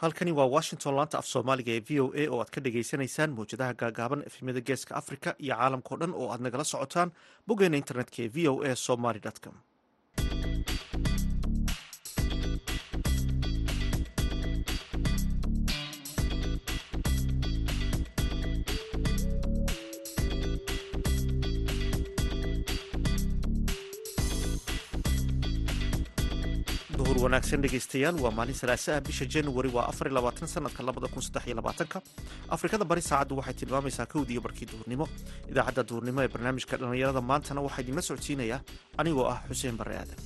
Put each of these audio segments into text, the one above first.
halkani waa washington laanta af soomaaliga ee v o a oo aad ka dhagaysanaysaan mawjadaha gaagaaban efemyada geeska africa iyo caalamkao dhan oo aad nagala socotaan boggeena internetka ee v o a somaly com wanaagsan dhegaystayaal waa maalin salaasaha bisha januari waa afar labaatan sanadka labada kun saddex iyo labaatanka. Afrikada bari saacaddu waxay tilmaamaysaa kowdii barkii duhurnimo idaacadda duhurnimo ee barnaamijka dhallinyarada maantana waxaa idinla socodsiinayaa anigoo ah xuseen barre aadan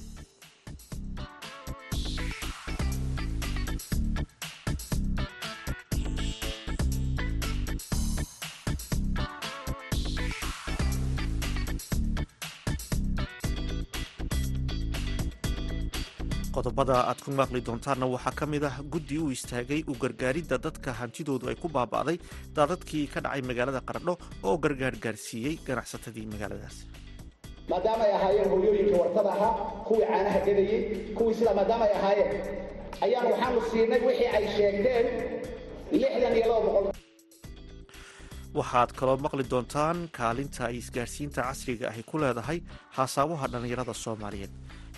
qodobada aad ku maaqli doontaanna waxaa ka mid ah guddi u istaagay u gargaaridda dadka hantidoodu ay ku baaba'day daadadkii ka dhacay magaalada qaradho oo gargaar gaarsiiyey ganacsatadii magaaladaas. Maadaama ay ahaayeen hooyooyinkii wartada ahaa kuwii caanaha gadayey kuwii sidaa maadaama ay ahaayeen ayaan waxaanu siinay wixii ay sheegteen lixdan iyo laba boqol. Waxaad kaloo maqli doontaan kaalinta ay isgaarsiinta casriga ahi ku leedahay haasaawaha dhallinyarada soomaaliyeed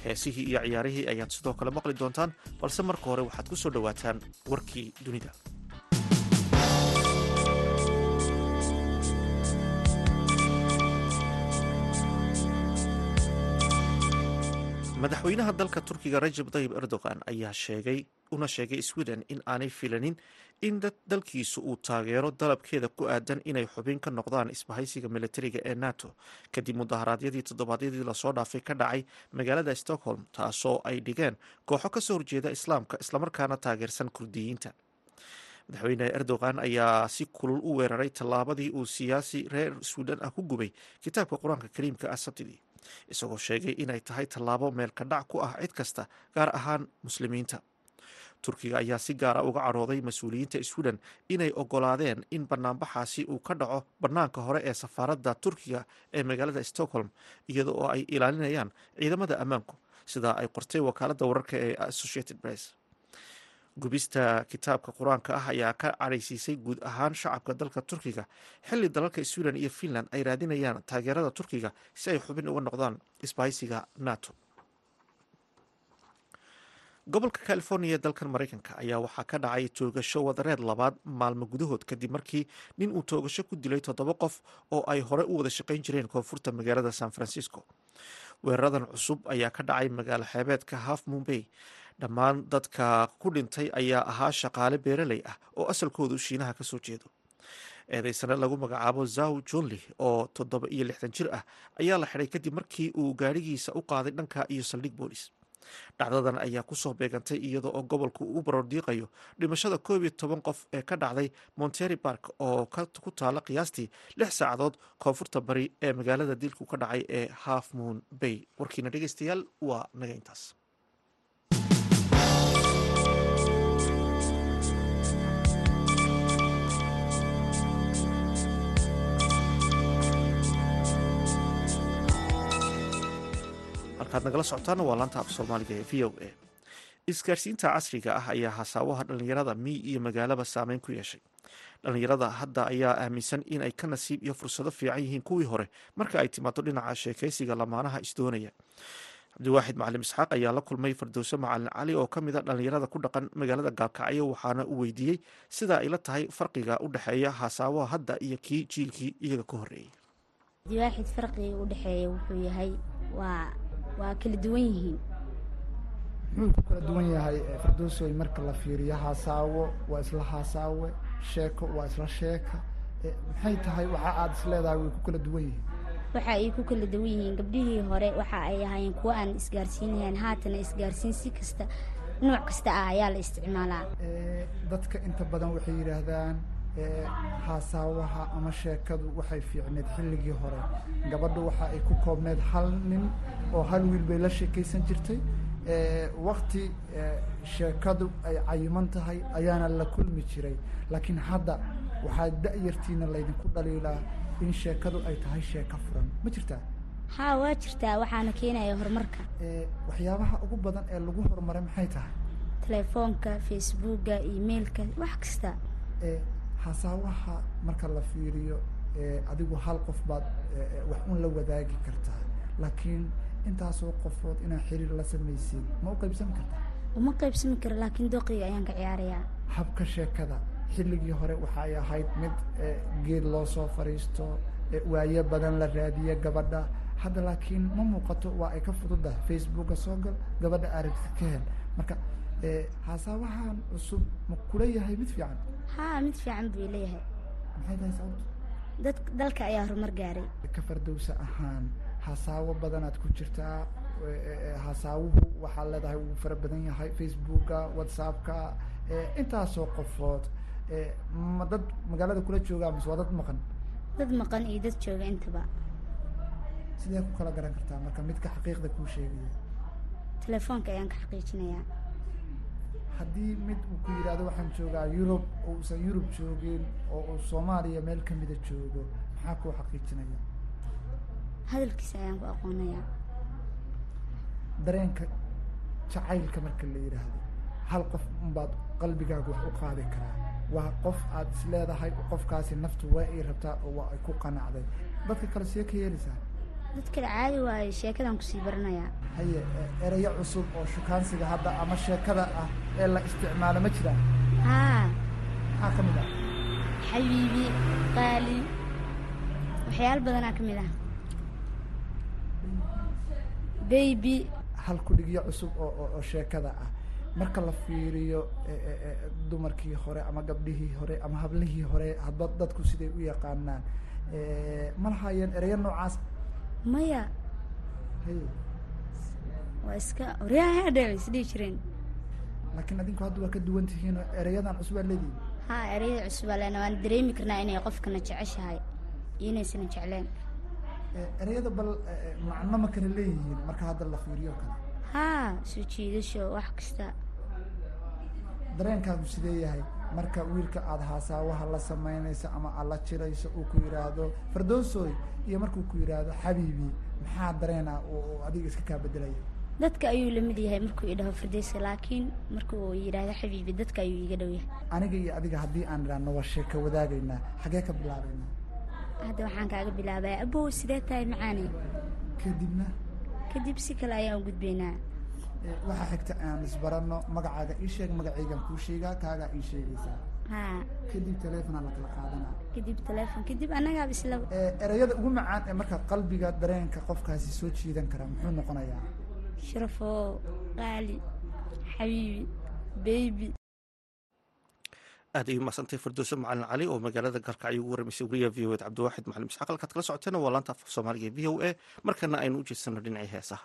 heesihii iyo ciyaarihii ayaad sidoo kale maqli doontaan balse marka hore waxaad ku soo dhowaataan warkii dunida. Madaxweynaha dalka turkiga rajab tayib erdogan ayaa sheegay una sheegay sweden in aanay filanin in dalkiisu uu taageero dalabkeeda ku aadan inay xubin ka noqdaan isbahaysiga militariga ee nato. Kadib mudaharaadyadii toddobaadyadii la soo dhaafay ka dhacay magaalada stockholm taasoo ay dhigeen kooxo ka soo horjeeda islaamka islamarkaana taageersan kurdiyiinta. Madaxweyne erdogan ayaa si kulul u weeraray tallaabadii uu siyaasi reer sweden ah ku gubay kitaabka qur'aanka kariimka ah sabtidii isagoo sheegay inay tahay tallaabo meelka dhac ku ah cid kasta gaar ahaan muslimiinta turkiga ayaa si gaara uga cadhooday mas'uuliyiinta sweden inay ogolaadeen in banaanbaxaasi uu ka dhaco bannaanka hore ee safaaradda turkiga ee magaalada stockholm iyada oo ay ilaalinayaan ciidamada ammaanku sidaa ay qortay wakaaladda wararka ee associated press. Gubista kitaabka qur'aanka ah ayaa ka cadhaysiisay guud ahaan shacabka dalka turkiga. Xilli dalalka sweden iyo finland ay raadinayaan taageerada turkiga si ay xubin uga noqdaan isbahaysiga nato gobolka california ee dalkan maraykanka ayaa waxaa ka dhacay toogasho wadareed labaad maalmo gudahood kadib markii nin uu toogasho ku dilay toddoba qof oo ay hore u wada shaqayn jireen koonfurta magaalada san francisco. Weeraradan cusub ayaa ka dhacay magaalo xeebeedka half mumbay dhammaan dadka ku dhintay ayaa ahaa shaqaale beeraley ah oo asalkoodu shiinaha ka soo jeedo. Eedeysane lagu magacaabo zaw jonli oo toddoba iyo lixdan jir ah ayaa la xidhay kadib markii uu gaadhigiisa u qaaday dhanka iyo saldhig boolis dhacdadan ayaa ku soo beegantay iyada oo gobolku uu barordiiqayo dhimashada koob iyo toban qof ee ka dhacday montery bark oo ku taala qiyaastii lix saacadood koonfurta bari ee magaalada dilku ka dhacay ee half moon bay. Warkiina dhegeystayaal waa naga intaas markaad nagala socotaana waa laanta af soomaaliga ee v o a. Isgaarsiinta casriga ah ayaa hasaawaha dhallinyarada miy iyo magaalaba saameyn ku yeeshay. Dhallinyarada hadda ayaa aaminsan in ay ka nasiib iyo fursado fiican yihiin kuwii hore marka ay timaado dhinaca sheekaysiga lamaanaha isdoonaya cabdiwaaxid macalim isxaaq ayaa la kulmay fardowse macalin cali oo ka mid a dhallinyarada ku dhaqan magaalada gaalkacyo waxaana u weydiiyey sida ay la tahay farqiga u dhexeeya hasaawaha hadda iyo kii jiilkii iyaga ka horreeyey waa kala duwan yihiin. Muxuu ku kala duwan yahay fardowsoy marka la fiiriyo haasaawo waa isla haasaawe sheeko waa isla sheeka. Maxay tahay waxa aada is leedahay way ku kala duwan yihiin? Waxa ay ku kala duwan yihiin gabdhihii hore waxa ay ahaayeen kuwo aan isgaarsiinahayn haatana isgaarsiin si kasta nooc kasta ah ayaa la isticmaalaa. Dadka inta badan waxay yidhaahdaan haasaawaha ama sheekadu waxay fiicneed xilligii hore. Gabadhu waxa ay ku koobneed hal nin oo hal wiil bay la sheekaysan jirtay. Wakti sheekadu ay cayiman tahay ayaana la kulmi jiray. Laakiin hadda waxaa da-yartiina laydinku dhaliilaa in sheekadu ay tahay sheeko furan. Ma jirtaa? Haa waa jirtaa. Waxaana keenaya horumarka. Waxyaabaha ugu badan ee lagu horumaray maxay tahay? Telefoonka facebooka emailka wax kasta ee hasaawaha marka la fiiriyo adigu hal qof baad wax un la wadaagi kartaa. Laakiin intaasoo qofood inaad xiriir la samaysid ma u qaybsan kartaa? Uma qaybsami karo laakiin dooqiga ayaan ka ciyaarayaa. Habka sheekada xilligii hore waxay ahayd mid ee, geed loo soo fadhiisto waayo badan la raadiyo gabadha. Hadda laakiin ma muuqato waa ay ka fududahay facebooka soo gal gabadha aragti ka hel. Marka hasaabahan cusub ma kula yahay mid fiican? Haa mid fiican buu leeyahay. Maxay tahay sababto dad dalka ayaa horumar gaaray. Ka fardowsa ahaan hasaawo badanaad ku jirtaa hasaawuhu waxaad leedahay wuu fara badan yahay facebooka whatsappka intaasoo qofood ma dad magaalada kula joogaa mise waa dad maqan? Dad maqan iyo dad jooga intaba. Sidee ku kala garan kartaa marka midka xaqiiqda kuu sheegaya? Telefoonka ayaan ka xaqiijinayaa haddii mid uu ku yidhaahdo waxaan joogaa yurub oo uusan yurub joogin oo uu soomaaliya meel kamida joogo maxaa kuu xaqiijinaya? Hadalkiisa ayaan ku aqoonayaa dareenka jacaylka marka la yidhaahdo hal qof unbaad qalbigaaga wax u qaadi karaa. Waa qof aad is leedahay qofkaasi naftu waa ay rabtaa oo waa ay ku qanacday. Dadka kale see ka yeelaysaa dad kale caadi waaye sheekadaan ku sii baranayaa. Haye e- erayo cusub oo shukaansiga hadda ama sheekada ah ee la isticmaalo ma jiraan haa. Maxaa ka mid ah. Xabiibi qaali waxyaalo badanaa ka mid ah. Baby. Hal kudhigyo cusub oo oo- oo sheekada ah. Marka la fiiriyo e- e- e, dumarkii hore ama gabdhihii hore ama hablihii hore hadba dadku siday u yaqaanaan? Ma lahaayeen erayo noocaas maya? Waa iska waryaha dheer isdhihi jireen. Laakiin adinku hadda waa ka duwan tihiin cusub aad leedihin haa ereyada cusubaa leena waan dareemi karnaa inay qofkana jeceshahay iyo inaysana jecleen. E, erayada bal e, e, macno ma kala leeyihiin marka hadda la fiiriyo kale? Haa soo jiidasho wax kasta. Dareenkaagu sidee yahay marka wiilka aada haasaawaha la samaynayso ama aad la jirayso uu ku yidhaahdo fardoosoy iyo markuu ku yidhaahdo xabiibi maxaa dareen ah adiga iska kaa bedelaya dadka ayuu la mid yahay markuu idhaho fardeysa laakiin markuu yidhaahdo xabiibi dadka ayuu iga dhow yahay. Aniga iyo adiga haddii aan idhaahno waa sheeko wadaagaynaa xagee ka bilaabaynaa hadda waxaan kaaga bilaabaya abow sidee tahay macaane kadibna? Kadib si kale ayaan u gudbaynaa waxaa xigta aan isbaranno magacaaga ii sheeg magacaygan kuu sheegaa kaagaa ii sheegaysaa haa. Kadib teleefonaa la kala qaadanaa. Kadib teleefon kadib annagaaba isla E, erayada ugu macaan ee marka qalbiga dareenka qofkaasi soo jiidan kara muxuu noqonayaa? Sharafo qaali xabiibi baby aad ay umadsantay firdowse macalin cali oo magaalada galkacyo ugu waramaysay wariyaha v o ed cabdiwaaxid macalin isxaaq halkaad kala socoteena waa laanta afka soomaaliga v o a. Markana aynu u jeedsano dhinacii heesaha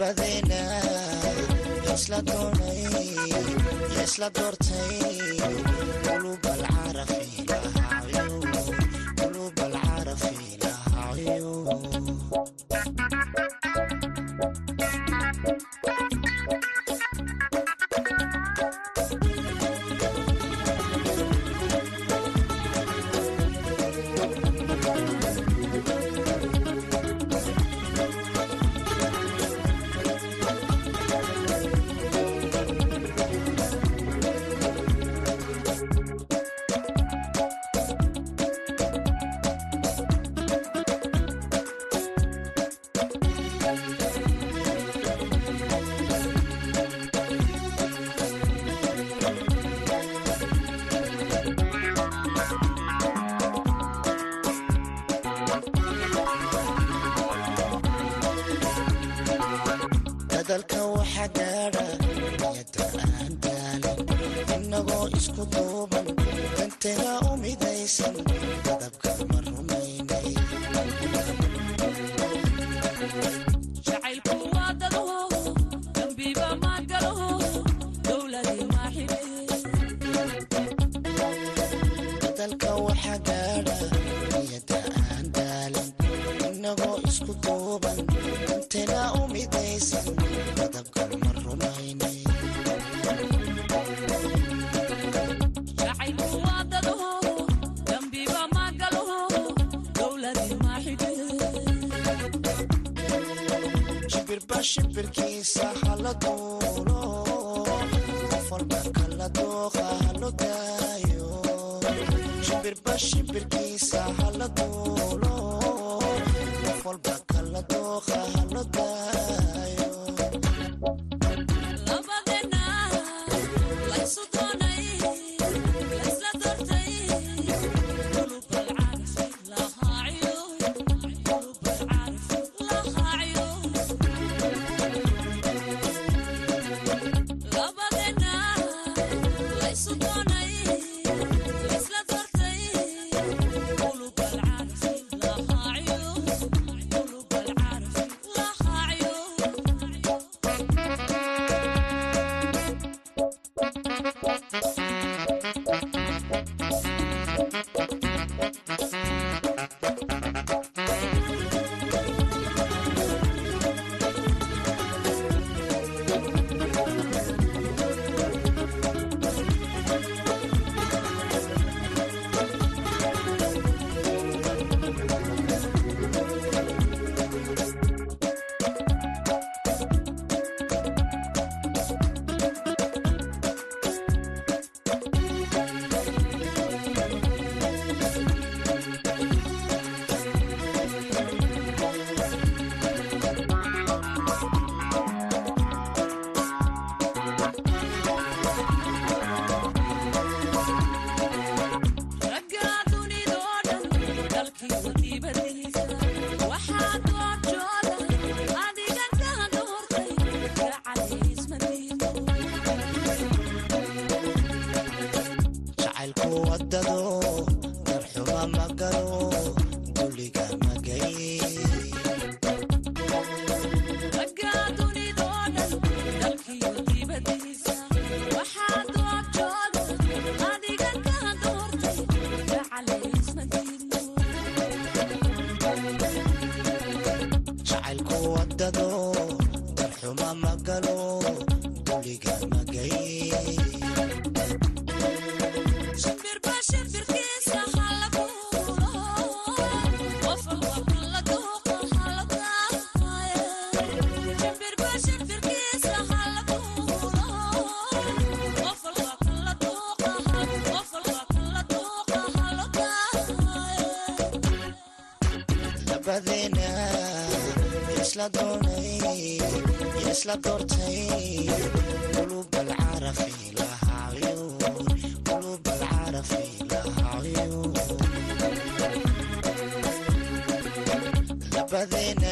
badayna yeesla doortay qulub alcarafi kala dooqayo shimbirba shimbirkiisa hala doo badeena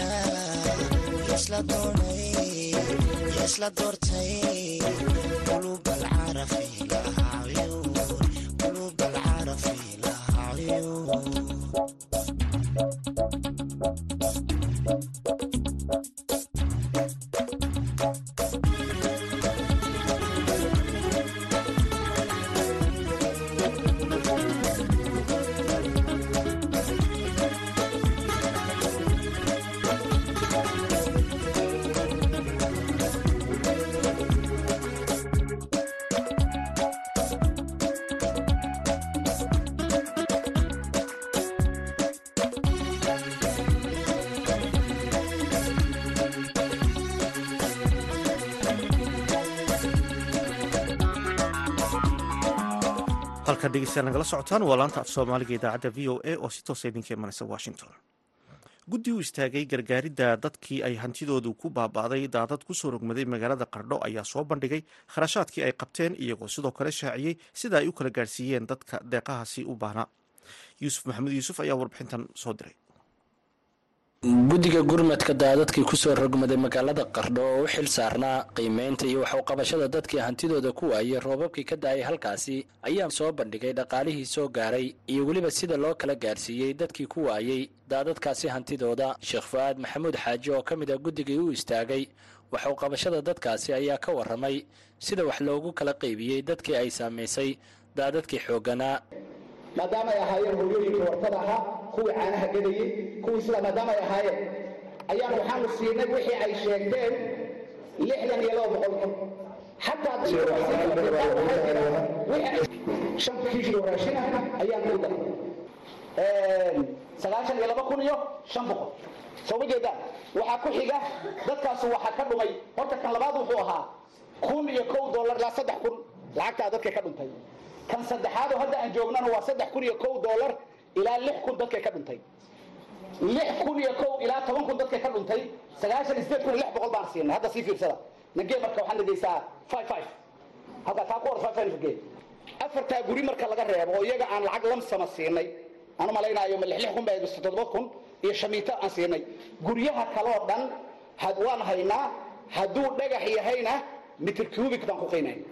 halkan dhegeystayaal nagala socotaan waa laanta af soomaaliga idaacadda v o a oo si toosa idinka imanaysa washington. Guddi u istaagay gargaaridda dadkii ay hantidoodu ku baaba'day daadad ku soo rogmaday magaalada qardho ayaa soo bandhigay kharashaadkii ay qabteen iyagoo sidoo kale shaaciyey sida ay u kala gaarsiiyeen dadka deeqahaasi u baahnaa yuusuf maxamuud yuusuf ayaa warbixintan soo diray guddiga gurmadka daadadkii ku soo rogmaday magaalada qardho oo u xil saarnaa qiimeynta iyo waxuqabashada dadkii hantidooda ku waayey roobabkii ka da'ay halkaasi ayaa soo bandhigay dhaqaalihii soo gaaray iyo weliba sida loo kala gaarsiiyey dadkii ku waayey daadadkaasi hantidooda sheekh fu-aad maxamuud xaaji oo ka mid ah guddigii u istaagay waxuqabashada dadkaasi ayaa ka waramay sida wax loogu kala qaybiyey dadkii ay saamaysay daadadkii xoogganaa maadaama ay ahaayeen hooyooyinkii wartada ahaa kuwii caanaha gadayey kuwii sidaa maadaama ay ahaayeen ayaan waxaanu siinay wixii ay sheegteen lixdan iyo laba boqolki xataa shan kiishoo raashina ayaan u daray sagaashan iyo laba kun iyo shan boqol soo ma jeedaan waxaa ku xiga dadkaasu waxaa ka dhumay horta kan labaad wuxuu ahaa kun iyo kow dollar ilaa saddex kun lacagtaa dadkay ka dhuntay kan saddexaad oo hadda aan joognana waa saddex kun iyo kow dollar ilaa lix kun dadkay ka dhuntay lix kun iyo kow ilaa toban kun dadkay ka dhuntay sagaashan iyo sideed kun iyo lix boqol baan siinay hadda sii fiirsada. Nagee marka waxaan dhegeysaa five five. Halkaa taa ku hor five five nagee afartaa guri marka laga reebo oo iyaga aan lacag lamsama siinay aan u malaynaayo ma lix lix kun baa toddoba kun iyo shamiito aan siinay guryaha kaloo dhan had waan haynaa hadduu dhagax yahayna mitir cubic baan ku qiimayna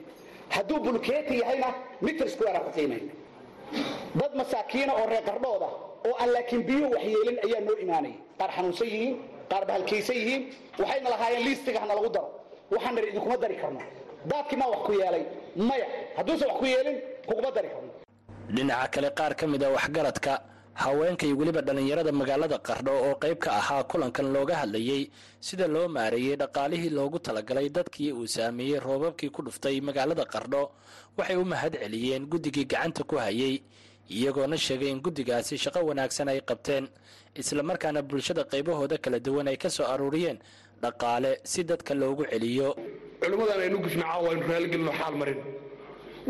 hadduu bulkeeti yahayna mitir square aan ku qiimayna dad masaakiina oo reer qardhooda oo aan laakiin biyo waxyeelin ayaa noo imaanaya qaar xanuunsan yihiin qaar bahalkaysan yihiin waxayna lahaayeen liistiga hana lagu daro. Waxaan nari idinkuma dari karno. Daadkii maa wax ku yeelay? Maya hadduusan wax ku yeelin kuguma dari karno. Dhinaca kale qaar ka mid a waxgaradka haweenka iyo weliba dhallinyarada magaalada qardho oo qayb ka ahaa kulankan looga hadlayey sida loo maareeyey dhaqaalihii loogu talagalay dadkii uu saameeyey roobabkii ku dhuftay magaalada qardho waxay u mahad celiyeen guddigii gacanta ku hayey iyagoona sheegay in guddigaasi shaqo wanaagsan ay qabteen islamarkaana bulshada qaybahooda kala duwan ay ka soo aruuriyeen dhaqaale si dadka loogu celiyo. Culimmadan aynu gufna caawa aynu raaligelino xaal marin.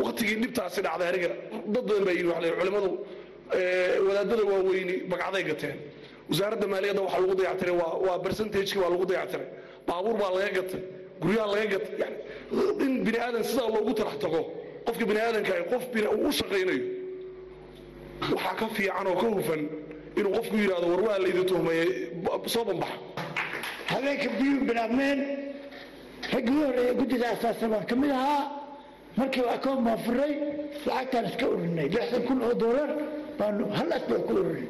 Waktigii dhibtaasi dhacday aniga dad badan baa waxle culimmadu wadaadada waaweyni bagcaday gateen. Wasaaradda maaliyadda waxaa lagu dayactiray waa bercentagekii waa lagu dayactiray. Baabuur baa laga gatay guryaha laga gatay. In bini aadan sidaa loogu talax tago qofka bini aadanka qof u shaqaynayo. Waxaa ka fiican oo ka hufan inuu qofku yidhahdo war waa laydi tuhmayey soo bambaxa habeenka biyuu bilaabmeen raggii horeeye guddida asaasan waan ka mid ahaa. Markii akoon baan furay lacagtaan iska urinay lixdan kun oo doolar baanu hal asbaa ku urinay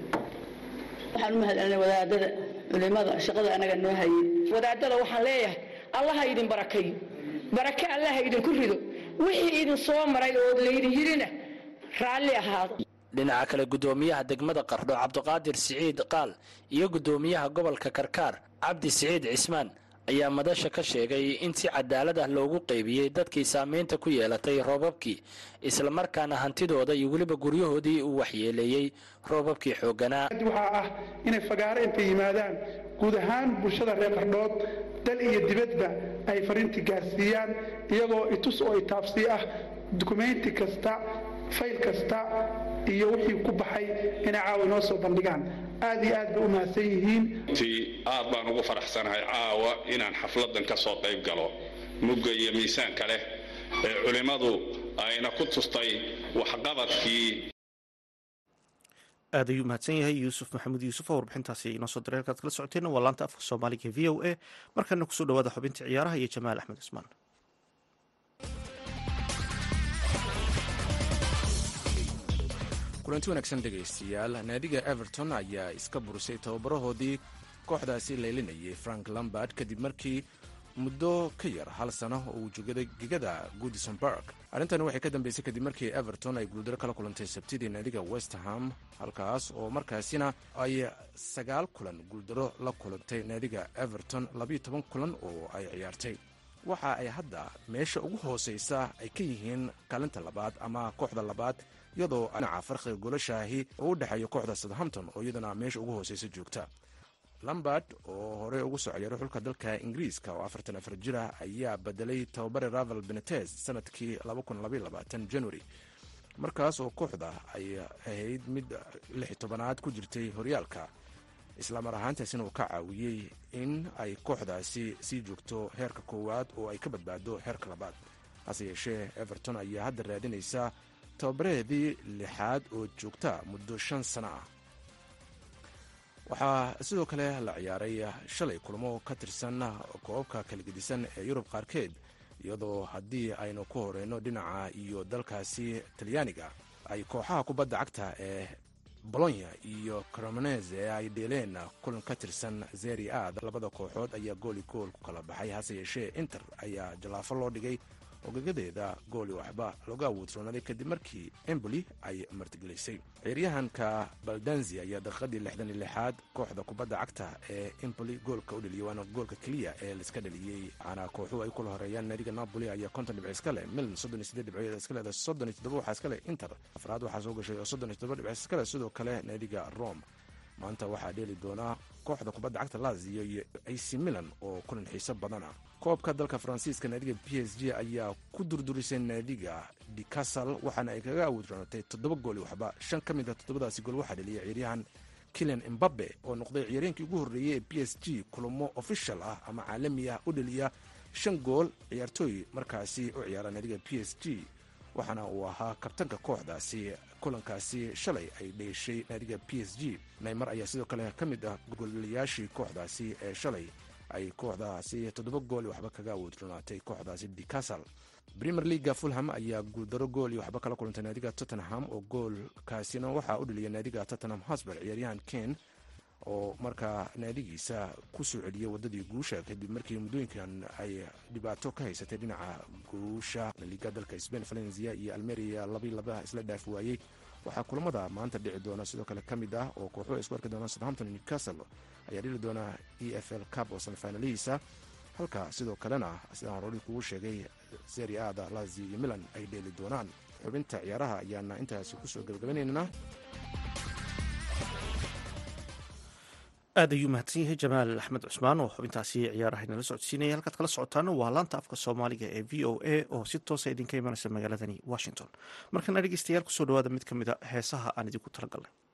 waxaan u mahadcelinay wadaadada culimada shaqada anaga noo hayay. Wadaadada waxaan leeyahay allaha idin barakayo barake allaha idinku rido. Wixii idin soo maray oo laydin yidhina raalli ahaado dhinaca kale guddoomiyaha degmada qardho cabdiqaadir siciid qaal iyo guddoomiyaha gobolka karkaar cabdi siciid cismaan ayaa madasha ka sheegay in si cadaalad ah loogu qaybiyey dadkii saamaynta ku yeelatay roobabkii islamarkaana hantidooda iyo weliba guryahoodii uu waxyeeleeyey roobabkii xoogganaa. Waxaa ah inay fagaaro intay yimaadaan guud ahaan bulshada reer qardhood dal iyo dibadba ay fariintii gaarsiiyaan iyagoo itus oo itaabsii ah dukumeynti kasta fayl kasta iyo wixii ku baxay inay caawa inoo soo bandhigaan aad iyo aad bay u mahadsan yihiin. Aad baan ugu faraxsanahay caawa inaan xafladan ka soo qayb galo. Mugga iyo miisaanka leh ee culimmadu ayna ku tustay waxqabadkii. Aad ayuu mahadsan yahay yuusuf maxamuud yuusuf oo warbixintaasi inoo soo diray halkaad kala socoteen waa laanta afka soomaaliga v o a. Markana ku soo dhawaada xubinta ciyaaraha iyo jamaal axmed cusmaan kulanti wanaagsan dhegaystayaal. Naadiga everton ayaa iska burisay tababarahoodii kooxdaasi leylinayay frank lambard kadib markii muddo ka yar hal sano oo uu joogada gegada goodison bark arrintani waxay ka dambeysay kadib markii everton ay guuldaro kala kulantay sabtidii naadiga westham halkaas oo markaasina ay sagaal kulan guuldaro la kulantay naadiga everton labayo toban kulan oo ay ciyaartay waxa ay hadda meesha ugu hooseysa ay ka yihiin kaalinta labaad ama kooxda labaad iyadoo dhinaca farqiga golashaahi oo u dhexeeya kooxda southampton oo iyadana meesha ugu hooseysa joogta. Lambard oo horey ugu soo xulka dalka ingiriiska oo afartan afar jir ayaa bedelay tababare ravel benetes sannadkii january. Markaas oo kooxda ay ahayd mid lix tobanaad ku jirtay horyaalka islamar ahaantaasina uu ka caawiyey in ay kooxdaasi sii joogto heerka koowaad oo ay ka badbaado heerka labaad. Hase yeeshee everton ayaa hadda raadinaysa tababaraheedii lixaad oo joogta muddo shan sano ah. Waxaa sidoo kale la ciyaaray shalay kulmo ka tirsan koobabka kala gedisan ee yurub qaarkeed iyadoo haddii aynu ku horeyno dhinaca iyo dalkaasi talyaaniga ay kooxaha kubadda cagta ee bolonya iyo cremonese ay dheeleen kulan ka tirsan zeri a. Labada kooxood ayaa gooli gool ku kala baxay hase yeeshee inter ayaa jallaafo loo dhigay ogagadeeda gooli waxba looga awoodroonaaday kadib markii emboli ay martigelisay. Ciyaaryahanka baldanzi ayaa daqiiqadii lixdan iyo lixaad kooxda kubadda cagta ee emboli goolka u dheliyay waana goolka keliya ee laiska dheliyey waxaana kooxuhu ay kula horeeyaan naadiga napoli ayaa konton dhibco iska leh milan soddon iyo siddeed dhibcood iska leeda soddon iyo toddoba waxaa iska leh inter afraad waxaa soo gashay oo soddon iyo toddoba dhibco iska sidoo kale naadiga rome maanta waxaa dheeli doonaa kooxda kubadda cagta lazio iyo ac milan oo kulan xiiso badana koobka dalka faransiiska naadiga p s g ayaa ku durdurisay naadiga dicasal waxaana ay kaga awoodroonatay toddoba gooli waxba. Shan ka mid a toddobadaasi gool waxaa dheliyay ciyaaryahan kilian embabe oo noqday ciyaaryahankii ugu horreeyey ee p s g kulamo official ah ama caalami ah u dheliya shan gool ciyaartooy markaasi u ciyaara naadiga p s g waxaana uu ahaa kabtanka kooxdaasi. Kulankaasi shalay ay dheeshay naadiga p s g. Naymar ayaa sidoo kale ka mid ah goolayaashii kooxdaasi ee shalay. Ay kooxdaasi toddoba gooli waxba kaga awoodronaatay kooxdaasi dicasal premier leaga fulham ayaa guuldaro gool iyo waxba kala kulantay naadiga tottenham oo goolkaasina waxaa u dheliyay naadiga tottenham hosber ciyaaryahan ken oo markaa naadigiisa ku soo celiyay waddadii guusha kadib markii muddooyinkan ay dhibaato ka haysatay dhinaca guusha liga dalka sbain valencia iyo almeria labi laba isla dhaaf waayey. Waxaa kulamada maanta dhici doona sidoo kale ka mid ah oo kooxuhu ay isku arki doonaan southampton newcastle. Ayaa dhili doona e f l cup oo samifinalihiisa halka sidoo kalena sidaan horori kugu sheegay seri aada lazio iyo milan ay dheeli doonaan. Xubinta ciyaaraha ayaana intaasi ku soo gabagabaynaynaa aad ayuu mahadsan yahay jamaal axmed cusmaan oo xubintaasi ciyaaraha inala socodsiinaya. Halkaad kala socotaana waa laanta afka soomaaliga ee v o a oo si toosa idinka imanaysa magaaladani washington. Markana dhegeystayaal ku soo dhawaada mid ka mid a heesaha aan idinku talagalnay mililicada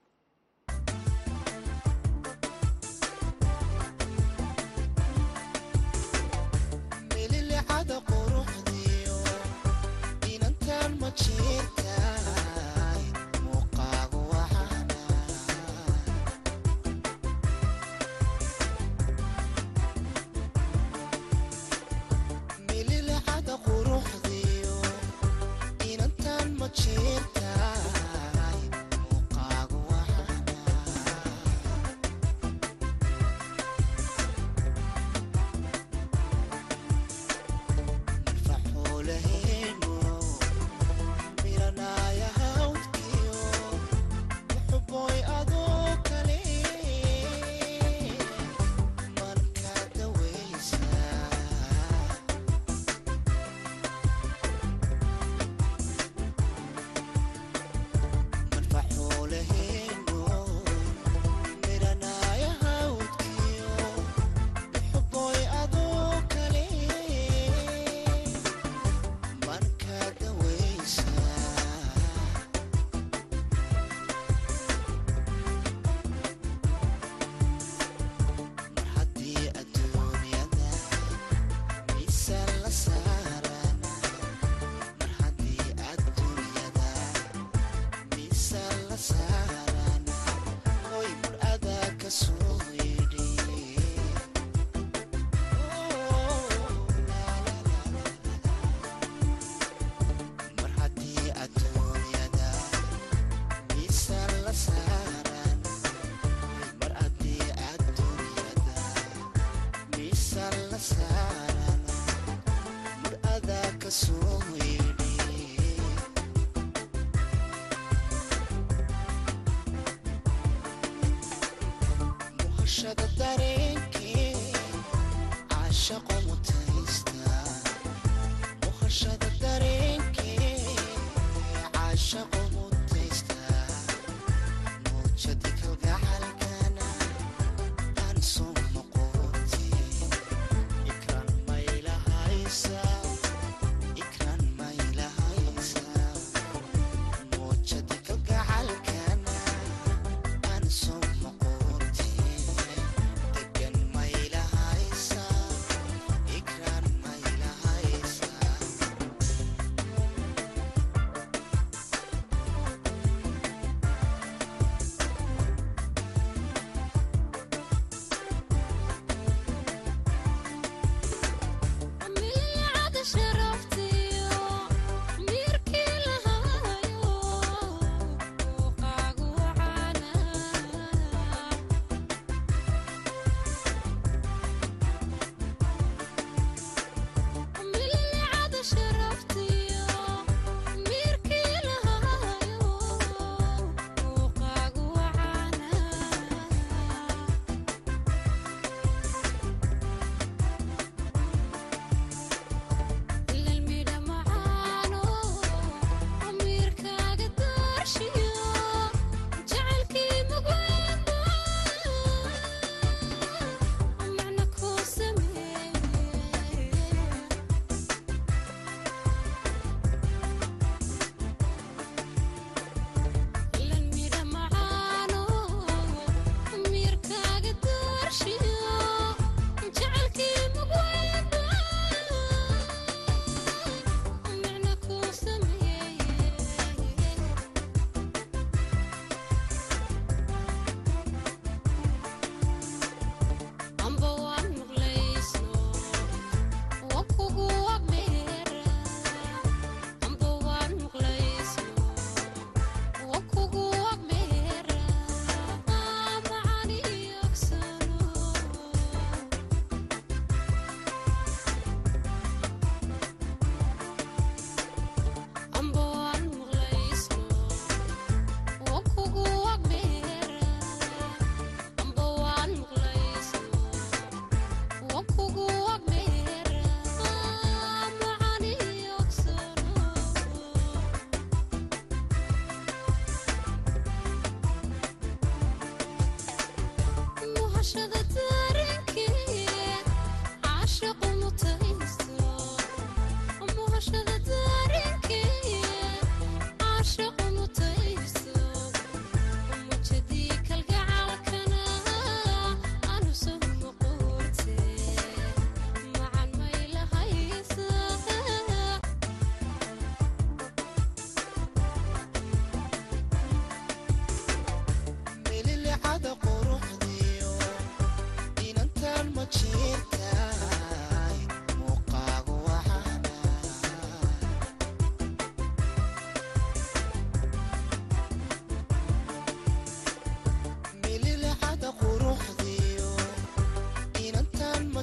miisaan la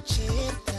inantaan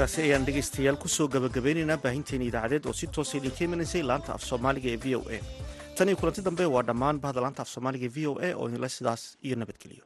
heeskaasi ayaan dhegaystayaal ku soo gabagabeynaynaa baahinteena idaacadeed oo si toosa idinka imanaysay laanta af soomaaliga ee v o a. Tan iyo kulanti dambe waa dhammaan bahda laanta af soomaaliga ee v o a oo idinle sidaas iyo nabadgeliyo